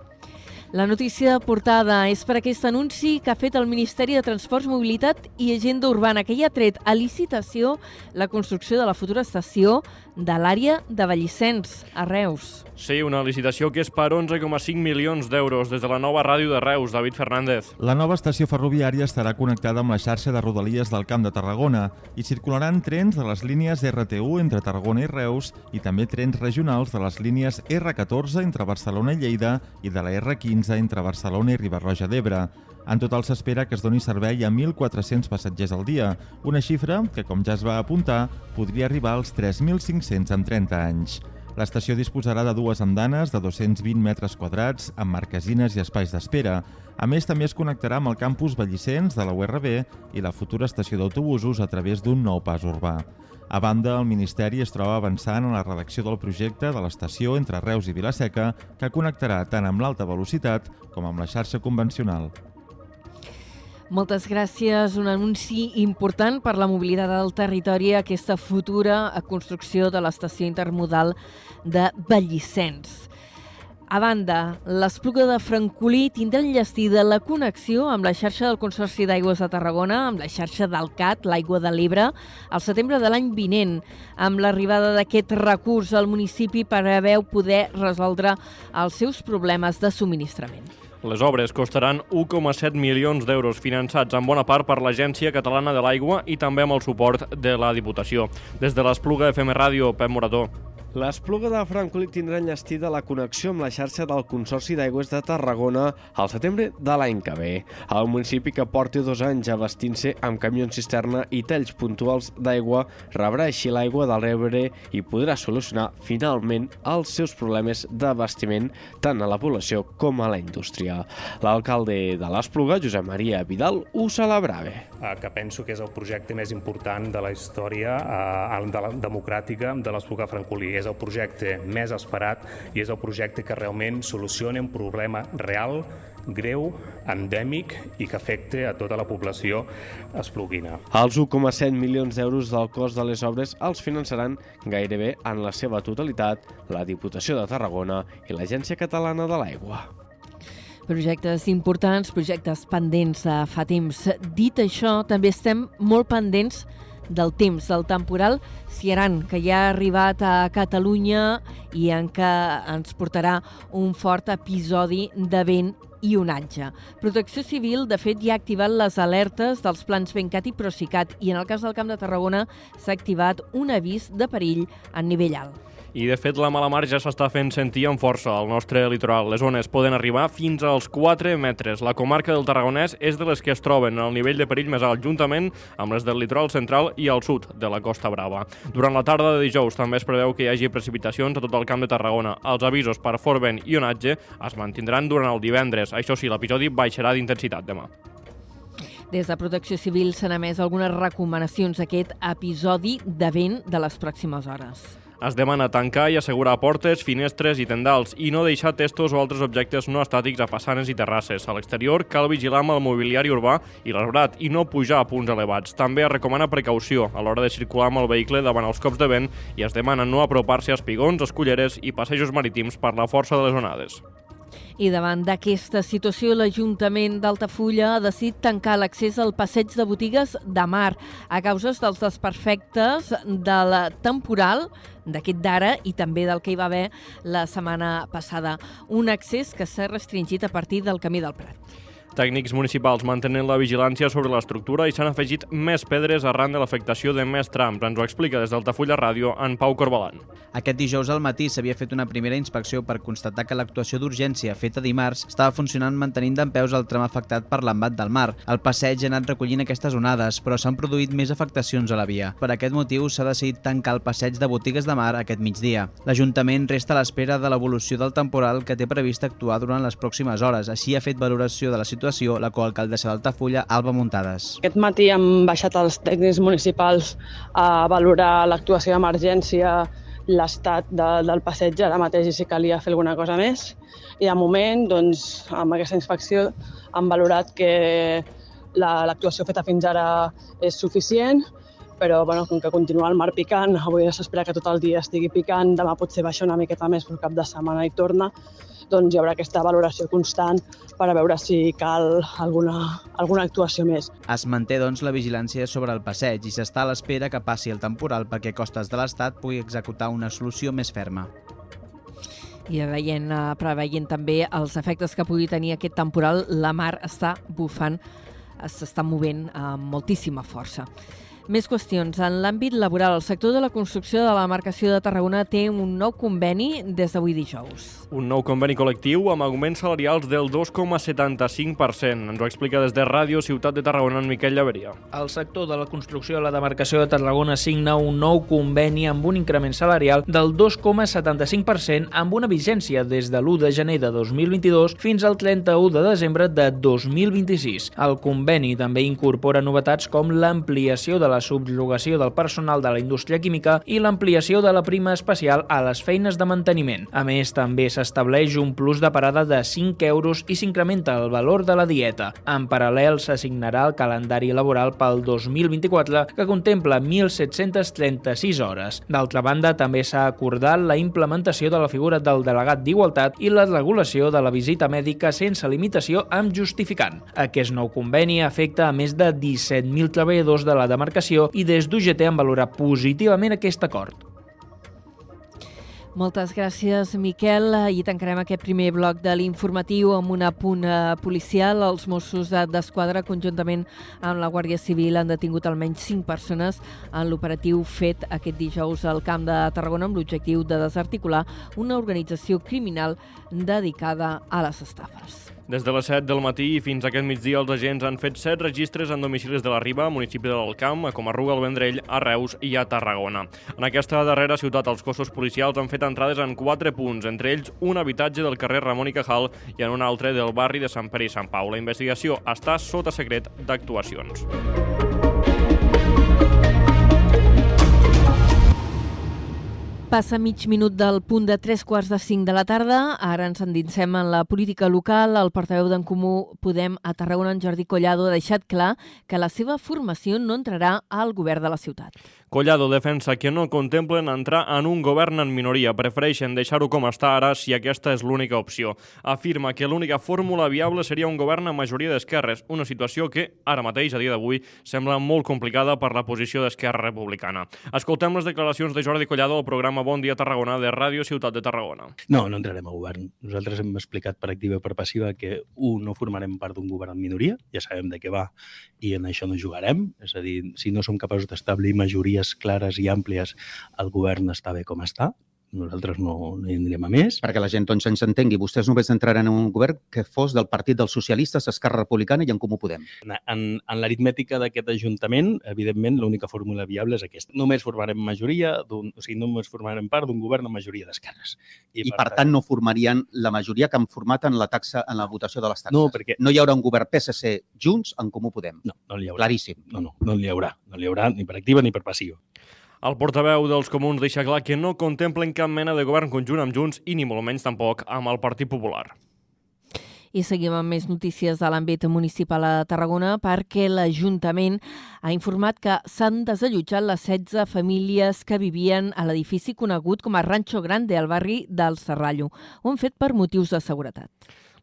La notícia de portada és per aquest anunci que ha fet el Ministeri de Transports, Mobilitat i Agenda Urbana, que hi ha tret a licitació la construcció de la futura estació de l'àrea de Vallissens, a Reus. Sí, una licitació que és per 11,5 milions d'euros des de la nova ràdio de Reus, David Fernández. La nova estació ferroviària estarà connectada amb la xarxa de rodalies del Camp de Tarragona i circularan trens de les línies RT1 entre Tarragona i Reus i també trens regionals de les línies R14 entre Barcelona i Lleida i de la R15 entre Barcelona i Ribarroja d'Ebre. En total s'espera que es doni servei a 1.400 passatgers al dia, una xifra que, com ja es va apuntar, podria arribar als 3.500 en 30 anys. L'estació disposarà de dues andanes de 220 metres quadrats amb marquesines i espais d'espera. A més, també es connectarà amb el campus Vallissens de la URB i la futura estació d'autobusos a través d'un nou pas urbà. A banda, el Ministeri es troba avançant en la redacció del projecte de l'estació entre Reus i Vilaseca, que connectarà tant amb l'alta velocitat com amb la xarxa convencional. Moltes gràcies. Un anunci important per la mobilitat del territori, aquesta futura construcció de l'estació intermodal de Vallissens. A banda, l'Espluga de Francolí tindrà enllestida la connexió amb la xarxa del Consorci d'Aigües de Tarragona, amb la xarxa del CAT, l'aigua de l'Ebre, al setembre de l'any vinent. Amb l'arribada d'aquest recurs al municipi preveu poder resoldre els seus problemes de subministrament. Les obres costaran 1,7 milions d'euros finançats en bona part per l'Agència Catalana de l'Aigua i també amb el suport de la Diputació. Des de l'Espluga FM Ràdio, Pep Morató. L'Espluga de Francolí tindrà enllestida la connexió amb la xarxa del Consorci d'Aigües de Tarragona al setembre de l'any que ve. El municipi que porti dos anys abastint-se amb camions cisterna i talls puntuals d'aigua rebrà així l'aigua del Rebre i podrà solucionar finalment els seus problemes d'abastiment tant a la població com a la indústria. L'alcalde de l'Espluga, Josep Maria Vidal, ho celebrava. que penso que és el projecte més important de la història eh, de la, democràtica de l'Espluga Francolí. És el projecte més esperat i és el projecte que realment soluciona un problema real greu, endèmic i que afecta a tota la població espluguina. Els 1,7 milions d'euros del cost de les obres els finançaran gairebé en la seva totalitat la Diputació de Tarragona i l'Agència Catalana de l'Aigua. Projectes importants, projectes pendents de fa temps. Dit això, també estem molt pendents del temps, del temporal Ciaran, que ja ha arribat a Catalunya i en què ens portarà un fort episodi de vent i onatge. Protecció Civil, de fet, ja ha activat les alertes dels plans Bencat i Procicat i en el cas del Camp de Tarragona s'ha activat un avís de perill a nivell alt. I, de fet, la mala mar ja s'està fent sentir amb força al nostre litoral. Les ones poden arribar fins als 4 metres. La comarca del Tarragonès és de les que es troben al nivell de perill més alt, juntament amb les del litoral central i al sud de la Costa Brava. Durant la tarda de dijous també es preveu que hi hagi precipitacions a tot el camp de Tarragona. Els avisos per fort vent i onatge es mantindran durant el divendres. Això sí, l'episodi baixarà d'intensitat demà. Des de Protecció Civil s'han emès algunes recomanacions a aquest episodi de vent de les pròximes hores. Es demana tancar i assegurar portes, finestres i tendals i no deixar testos o altres objectes no estàtics a façanes i terrasses. A l'exterior cal vigilar amb el mobiliari urbà i l'arbrat i no pujar a punts elevats. També es recomana precaució a l'hora de circular amb el vehicle davant els cops de vent i es demana no apropar-se a espigons, esculleres i passejos marítims per la força de les onades. I davant d'aquesta situació, l'Ajuntament d'Altafulla ha decidit tancar l'accés al passeig de botigues de mar a causes dels desperfectes de la temporal d'aquest d'ara i també del que hi va haver la setmana passada. Un accés que s'ha restringit a partir del Camí del Prat. Tècnics municipals mantenen la vigilància sobre l'estructura i s'han afegit més pedres arran de l'afectació de més trams. Ens ho explica des d'Altafulla Ràdio en Pau Corbalan. Aquest dijous al matí s'havia fet una primera inspecció per constatar que l'actuació d'urgència feta dimarts estava funcionant mantenint d'en peus el tram afectat per l'embat del mar. El passeig ha anat recollint aquestes onades, però s'han produït més afectacions a la via. Per aquest motiu s'ha decidit tancar el passeig de botigues de mar aquest migdia. L'Ajuntament resta a l'espera de l'evolució del temporal que té previst actuar durant les pròximes hores. Així ha fet valoració de la situació situació la coalcaldessa d'Altafulla, Alba Muntades. Aquest matí hem baixat els tècnics municipals a valorar l'actuació d'emergència, l'estat de, del passeig ara mateix i si calia fer alguna cosa més. I de moment, doncs, amb aquesta inspecció han valorat que l'actuació la, feta fins ara és suficient, però bueno, com que continua el mar picant, avui s'espera que tot el dia estigui picant, demà potser baixa una miqueta més, però cap de setmana hi torna, doncs hi haurà aquesta valoració constant per a veure si cal alguna, alguna actuació més. Es manté, doncs, la vigilància sobre el passeig i s'està a l'espera que passi el temporal perquè Costes de l'Estat pugui executar una solució més ferma. I veient, eh, preveient també els efectes que pugui tenir aquest temporal, la mar està bufant, s'està movent amb moltíssima força. Més qüestions. En l'àmbit laboral, el sector de la construcció de la marcació de Tarragona té un nou conveni des d'avui dijous. Un nou conveni col·lectiu amb augments salarials del 2,75%. Ens ho explica des de Ràdio Ciutat de Tarragona en Miquel Llaveria. El sector de la construcció de la demarcació de Tarragona signa un nou conveni amb un increment salarial del 2,75% amb una vigència des de l'1 de gener de 2022 fins al 31 de desembre de 2026. El conveni també incorpora novetats com l'ampliació de la subrogació del personal de la indústria química i l'ampliació de la prima especial a les feines de manteniment. A més, també s'estableix un plus de parada de 5 euros i s'incrementa el valor de la dieta. En paral·lel, s'assignarà el calendari laboral pel 2024, que contempla 1.736 hores. D'altra banda, també s'ha acordat la implementació de la figura del delegat d'Igualtat i la regulació de la visita mèdica sense limitació amb justificant. Aquest nou conveni afecta a més de 17.000 treballadors de la demarcació i des d'UGT han valorat positivament aquest acord. Moltes gràcies, Miquel. I tancarem aquest primer bloc de l'informatiu amb un apunt eh, policial. Els Mossos d'Esquadra, conjuntament amb la Guàrdia Civil, han detingut almenys 5 persones en l'operatiu fet aquest dijous al Camp de Tarragona amb l'objectiu de desarticular una organització criminal dedicada a les estafes. Des de les 7 del matí fins aquest migdia els agents han fet 7 registres en domicilis de la Riba, municipi de l'Alcamp, a Comarruga, al Vendrell, a Reus i a Tarragona. En aquesta darrera ciutat els cossos policials han fet entrades en 4 punts, entre ells un habitatge del carrer Ramon i Cajal i en un altre del barri de Sant Pere i Sant Pau. La investigació està sota secret d'actuacions. Passa mig minut del punt de tres quarts de cinc de la tarda. Ara ens endinsem en la política local. El portaveu d'en Comú Podem a Tarragona, en Jordi Collado, ha deixat clar que la seva formació no entrarà al govern de la ciutat. Collado defensa que no contemplen entrar en un govern en minoria, prefereixen deixar-ho com està ara si aquesta és l'única opció. Afirma que l'única fórmula viable seria un govern amb majoria d'esquerres, una situació que, ara mateix, a dia d'avui, sembla molt complicada per la posició d'Esquerra Republicana. Escoltem les declaracions de Jordi Collado al programa Bon Dia Tarragona de Ràdio Ciutat de Tarragona. No, no entrarem al govern. Nosaltres hem explicat per activa i per passiva que, un, no formarem part d'un govern en minoria, ja sabem de què va, i en això no jugarem, és a dir, si no som capaços d'establir majories clares i àmplies, el govern està bé com està, nosaltres no, no hi anirem a més. Perquè la gent doncs, ens entengui, vostès només entraran en un govern que fos del Partit dels Socialistes, Esquerra Republicana i en Comú Podem. En, en, en l'aritmètica d'aquest Ajuntament, evidentment, l'única fórmula viable és aquesta. Només formarem majoria, o sigui, només formarem part d'un govern amb majoria d'esquerres. I, I, per, per tant, no formarien la majoria que han format en la taxa en la votació de les taxes. No, perquè... No hi haurà un govern PSC Junts en Comú Podem. No, no hi haurà. Claríssim. No, no, no n'hi haurà. No n'hi haurà ni per activa ni per passiva. El portaveu dels comuns deixa clar que no contemplen cap mena de govern conjunt amb Junts i ni molt menys tampoc amb el Partit Popular. I seguim amb més notícies de l'àmbit municipal a Tarragona perquè l'Ajuntament ha informat que s'han desallotjat les 16 famílies que vivien a l'edifici conegut com a Rancho Grande, al barri del Serrallo. Ho han fet per motius de seguretat.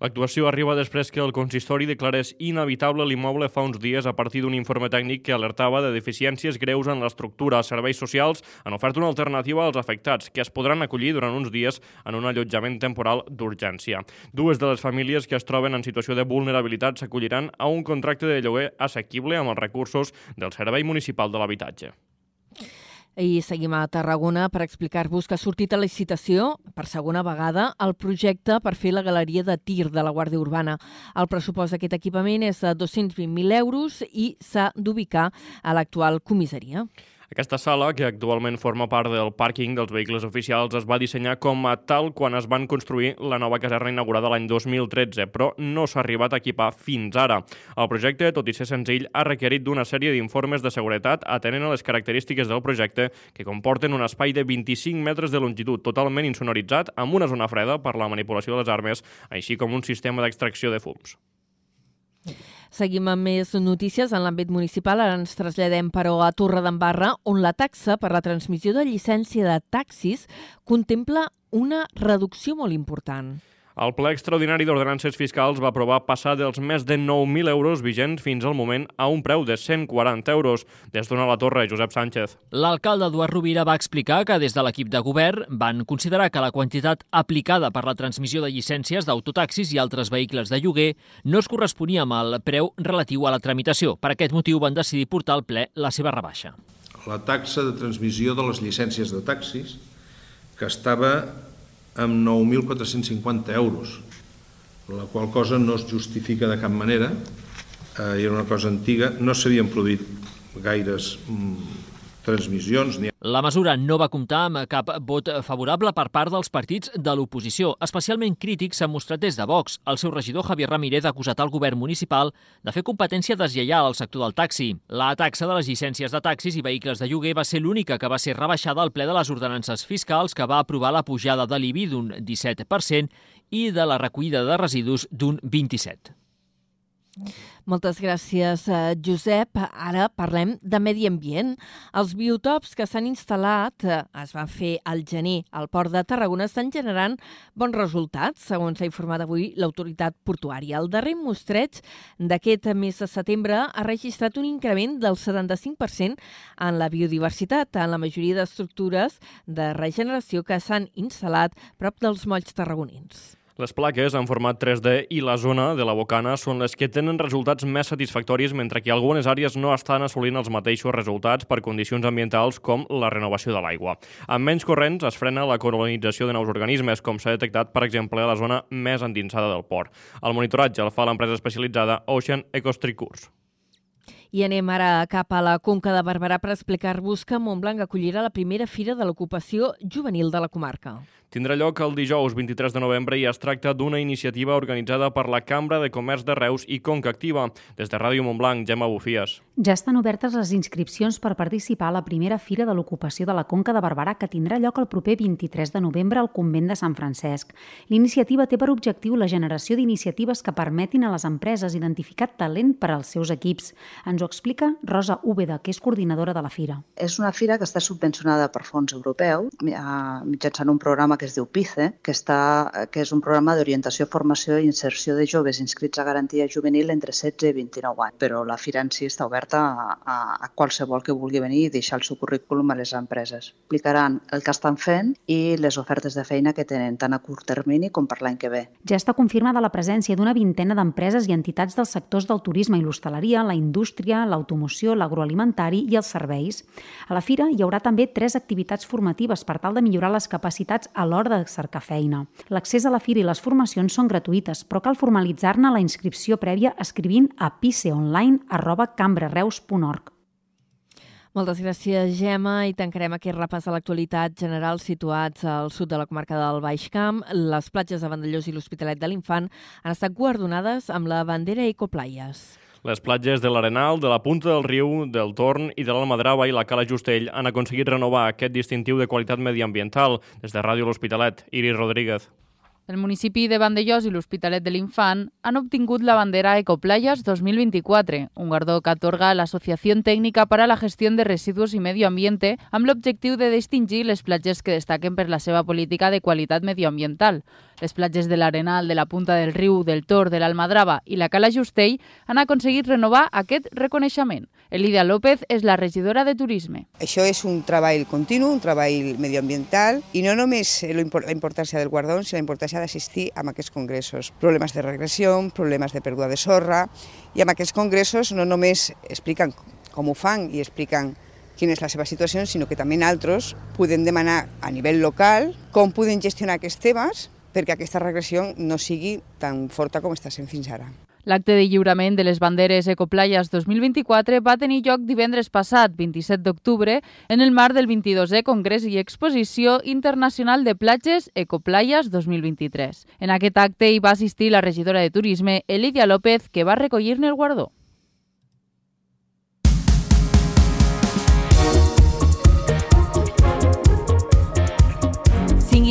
L'actuació arriba després que el consistori declarés inhabitable l'immoble fa uns dies a partir d'un informe tècnic que alertava de deficiències greus en l'estructura. Serveis socials han ofert una alternativa als afectats, que es podran acollir durant uns dies en un allotjament temporal d'urgència. Dues de les famílies que es troben en situació de vulnerabilitat s'acolliran a un contracte de lloguer assequible amb els recursos del Servei Municipal de l'Habitatge. I seguim a Tarragona per explicar-vos que ha sortit a licitació, per segona vegada, el projecte per fer la galeria de tir de la Guàrdia Urbana. El pressupost d'aquest equipament és de 220.000 euros i s'ha d'ubicar a l'actual comissaria. Aquesta sala, que actualment forma part del pàrquing dels vehicles oficials, es va dissenyar com a tal quan es van construir la nova caserna inaugurada l'any 2013, però no s'ha arribat a equipar fins ara. El projecte, tot i ser senzill, ha requerit d'una sèrie d'informes de seguretat atenent a les característiques del projecte que comporten un espai de 25 metres de longitud totalment insonoritzat amb una zona freda per la manipulació de les armes, així com un sistema d'extracció de fums. Seguim amb més notícies en l'àmbit municipal. Ara ens traslladem, però, a Torredembarra, on la taxa per la transmissió de llicència de taxis contempla una reducció molt important. El ple extraordinari d'ordenances fiscals va aprovar passar dels més de 9.000 euros vigents fins al moment a un preu de 140 euros. Des d'una la torre, Josep Sánchez. L'alcalde Eduard Rovira va explicar que des de l'equip de govern van considerar que la quantitat aplicada per la transmissió de llicències d'autotaxis i altres vehicles de lloguer no es corresponia amb el preu relatiu a la tramitació. Per aquest motiu van decidir portar al ple la seva rebaixa. La taxa de transmissió de les llicències de taxis, que estava amb 9.450 euros, la qual cosa no es justifica de cap manera, eh, era una cosa antiga, no s'havien produït gaires mm, transmissions. Ni... La mesura no va comptar amb cap vot favorable per part dels partits de l'oposició. Especialment crítics s'ha mostrat des de Vox. El seu regidor Javier Ramírez ha acusat el govern municipal de fer competència deslleial al sector del taxi. La taxa de les llicències de taxis i vehicles de lloguer va ser l'única que va ser rebaixada al ple de les ordenances fiscals que va aprovar la pujada de l'IBI d'un 17% i de la recollida de residus d'un 27%. Moltes gràcies, eh, Josep. Ara parlem de medi ambient. Els biotops que s'han instal·lat, eh, es van fer al gener al port de Tarragona, estan generant bons resultats, segons s'ha informat avui l'autoritat portuària. El darrer mostreig d'aquest mes de setembre ha registrat un increment del 75% en la biodiversitat en la majoria d'estructures de regeneració que s'han instal·lat prop dels molls tarragonins. Les plaques en format 3D i la zona de la bocana són les que tenen resultats més satisfactoris, mentre que algunes àrees no estan assolint els mateixos resultats per condicions ambientals com la renovació de l'aigua. Amb menys corrents es frena la colonització de nous organismes, com s'ha detectat, per exemple, a la zona més endinsada del port. El monitoratge el fa l'empresa especialitzada Ocean Ecostricurs. I anem ara cap a la Conca de Barberà per explicar-vos que Montblanc acollirà la primera fira de l'ocupació juvenil de la comarca tindrà lloc el dijous 23 de novembre i es tracta d'una iniciativa organitzada per la Cambra de Comerç de Reus i Conca Activa. Des de Ràdio Montblanc, Gemma Bufies. Ja estan obertes les inscripcions per participar a la primera Fira de l'Ocupació de la Conca de Barberà que tindrà lloc el proper 23 de novembre al Convent de Sant Francesc. L'iniciativa té per objectiu la generació d'iniciatives que permetin a les empreses identificar talent per als seus equips. Ens ho explica Rosa Úbeda, que és coordinadora de la Fira. És una fira que està subvencionada per fons europeus mitjançant un programa que es diu PICE, que, està, que és un programa d'orientació, formació i inserció de joves inscrits a garantia juvenil entre 16 i 29 anys. Però la fira en si està oberta a, a, a qualsevol que vulgui venir i deixar el seu currículum a les empreses. Explicaran el que estan fent i les ofertes de feina que tenen, tant a curt termini com per l'any que ve. Ja està confirmada la presència d'una vintena d'empreses i entitats dels sectors del turisme i l'hostaleria, la indústria, l'automoció, l'agroalimentari i els serveis. A la fira hi haurà també tres activitats formatives per tal de millorar les capacitats a l'hora de cercar feina. L'accés a la fira i les formacions són gratuïtes, però cal formalitzar-ne la inscripció prèvia escrivint a piceonline.cambrareus.org. Moltes gràcies, Gemma, i tancarem aquest repàs de l'actualitat general situats al sud de la comarca del Baix Camp. Les platges de Vandellós i l'Hospitalet de l'Infant han estat guardonades amb la bandera Ecoplayes. Les platges de l'Arenal, de la Punta del Riu, del Torn i de l'Almadrava i la Cala Justell han aconseguit renovar aquest distintiu de qualitat mediambiental. Des de Ràdio L'Hospitalet, Iris Rodríguez. El municipi de Vandellós i l'Hospitalet de l'Infant han obtingut la bandera Ecoplayas 2024, un guardó que atorga l'Associació Tècnica per a la Gestió de Residus i Medio Ambiente amb l'objectiu de distingir les platges que destaquen per la seva política de qualitat medioambiental. Les platges de l'Arenal, de la Punta del Riu, del Tor, de l'Almadrava i la Cala Justell han aconseguit renovar aquest reconeixement. Elidia López és la regidora de Turisme. Això és un treball continu, un treball medioambiental i no només la importància del guardó, sinó la importància d'assistir a aquests congressos. Problemes de regressió, problemes de pèrdua de sorra i amb aquests congressos no només expliquen com ho fan i expliquen quina és la seva situació, sinó que també altres poden demanar a nivell local com poden gestionar aquests temes perquè aquesta regressió no sigui tan forta com està sent fins ara. L'acte de lliurament de les banderes Ecoplayas 2024 va tenir lloc divendres passat, 27 d'octubre, en el marc del 22è Congrés i Exposició Internacional de Platges Ecoplayas 2023. En aquest acte hi va assistir la regidora de Turisme, Elidia López, que va recollir-ne el guardó.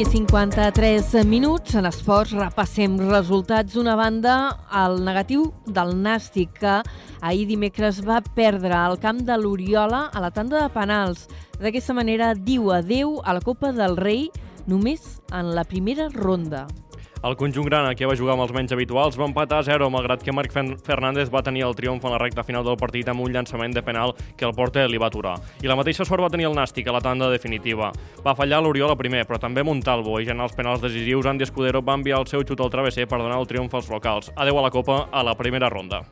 I 53 minuts. En esports repassem resultats. D'una banda, el negatiu del Nàstic, que ahir dimecres va perdre al camp de l'Oriola a la tanda de penals. D'aquesta manera diu adeu a la Copa del Rei només en la primera ronda. El conjunt grana, que va jugar amb els menys habituals, va empatar a 0, malgrat que Marc Fernández va tenir el triomf en la recta final del partit amb un llançament de penal que el porter li va aturar. I la mateixa sort va tenir el Nàstic a la tanda definitiva. Va fallar l'Oriol a primer, però també Montalvo, i ja en els penals decisius, Andy Escudero va enviar el seu xut al travesser per donar el triomf als locals. Adeu a la Copa a la primera ronda.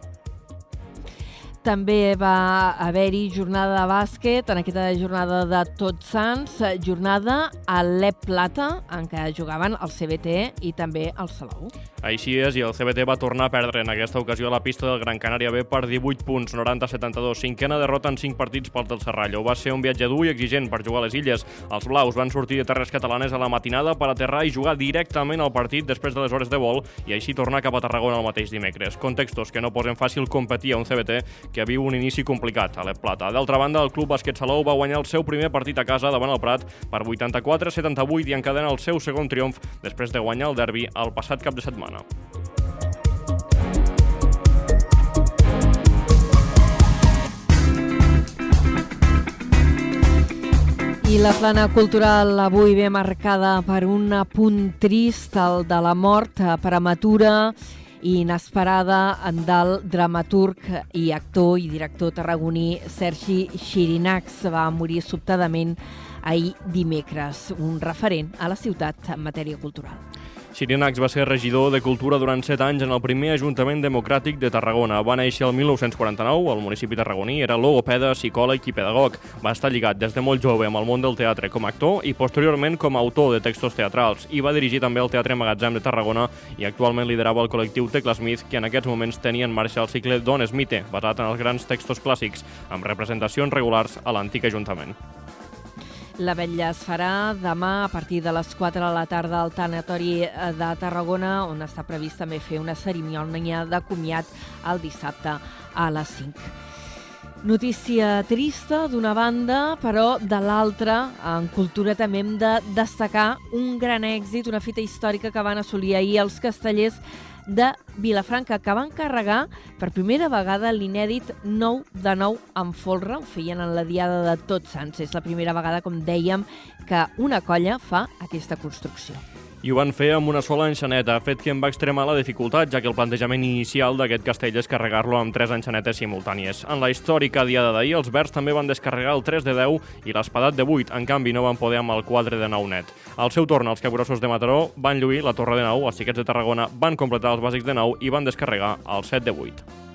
També va haver-hi jornada de bàsquet, en aquesta jornada de Tots Sants, jornada a l'Ep Plata, en què jugaven el CBT i també el Salou. Així és, i el CBT va tornar a perdre en aquesta ocasió a la pista del Gran Canària B per 18 punts, 90-72, cinquena derrota en 5 partits pel del Serrallo. Va ser un viatge dur i exigent per jugar a les illes. Els blaus van sortir de terres catalanes a la matinada per aterrar i jugar directament al partit després de les hores de vol i així tornar cap a Tarragona el mateix dimecres. Contextos que no posen fàcil competir a un CBT que viu un inici complicat a l'Eplata. D'altra banda, el Club Bàsquet Salou va guanyar el seu primer partit a casa davant el Prat per 84-78 i encadena el seu segon triomf després de guanyar el derbi el passat cap de setmana. I la plana cultural avui ve marcada per un punt trist, el de la mort prematura i inesperada del dramaturg i actor i director tarragoní Sergi Xirinacs va morir sobtadament ahir dimecres, un referent a la ciutat en matèria cultural. Xirinacs va ser regidor de Cultura durant 7 anys en el primer Ajuntament Democràtic de Tarragona. Va néixer el 1949 al municipi tarragoní, era logopeda, psicòleg i pedagog. Va estar lligat des de molt jove amb el món del teatre com a actor i posteriorment com a autor de textos teatrals. I va dirigir també el Teatre Magatzem de Tarragona i actualment liderava el col·lectiu Tecla Smith, que en aquests moments tenia en marxa el cicle Don Smith, basat en els grans textos clàssics, amb representacions regulars a l'antic Ajuntament. La vetlla es farà demà a partir de les 4 de la tarda al Tanatori de Tarragona, on està previst també fer una cerimònia de comiat el dissabte a les 5. Notícia trista d'una banda, però de l'altra, en cultura també hem de destacar un gran èxit, una fita històrica que van assolir ahir els castellers de Vilafranca, que van carregar per primera vegada l'inèdit 9 de 9 en folre. Ho feien en la Diada de Tots Sants. És la primera vegada, com dèiem, que una colla fa aquesta construcció i ho van fer amb una sola enxaneta, fet que em va extremar la dificultat, ja que el plantejament inicial d'aquest castell és carregar-lo amb tres enxanetes simultànies. En la històrica diada d'ahir, els verds també van descarregar el 3 de 10 i l'espadat de 8, en canvi no van poder amb el quadre de 9 net. Al seu torn, els capgrossos de Mataró van lluir la torre de 9, els xiquets de Tarragona van completar els bàsics de 9 i van descarregar el 7 de 8.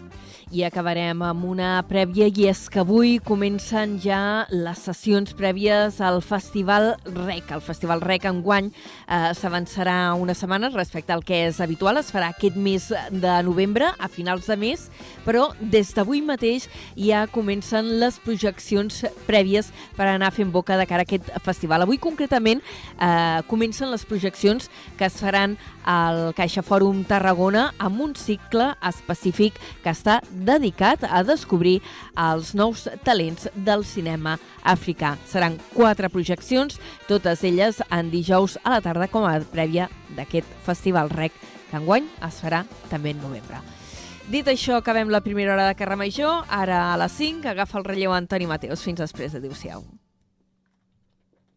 I acabarem amb una prèvia i és que avui comencen ja les sessions prèvies al Festival REC. El Festival REC enguany eh, s'avançarà una setmana respecte al que és habitual. Es farà aquest mes de novembre, a finals de mes, però des d'avui mateix ja comencen les projeccions prèvies per anar fent boca de cara a aquest festival. Avui concretament eh, comencen les projeccions que es faran al Caixa Fòrum Tarragona amb un cicle específic que està dedicat a descobrir els nous talents del cinema africà. Seran quatre projeccions, totes elles en dijous a la tarda com a prèvia d'aquest Festival Rec, que enguany es farà també en novembre. Dit això, acabem la primera hora de Carrer Major. Ara a les 5 agafa el relleu Antoni Mateus. Fins després. Adéu-siau.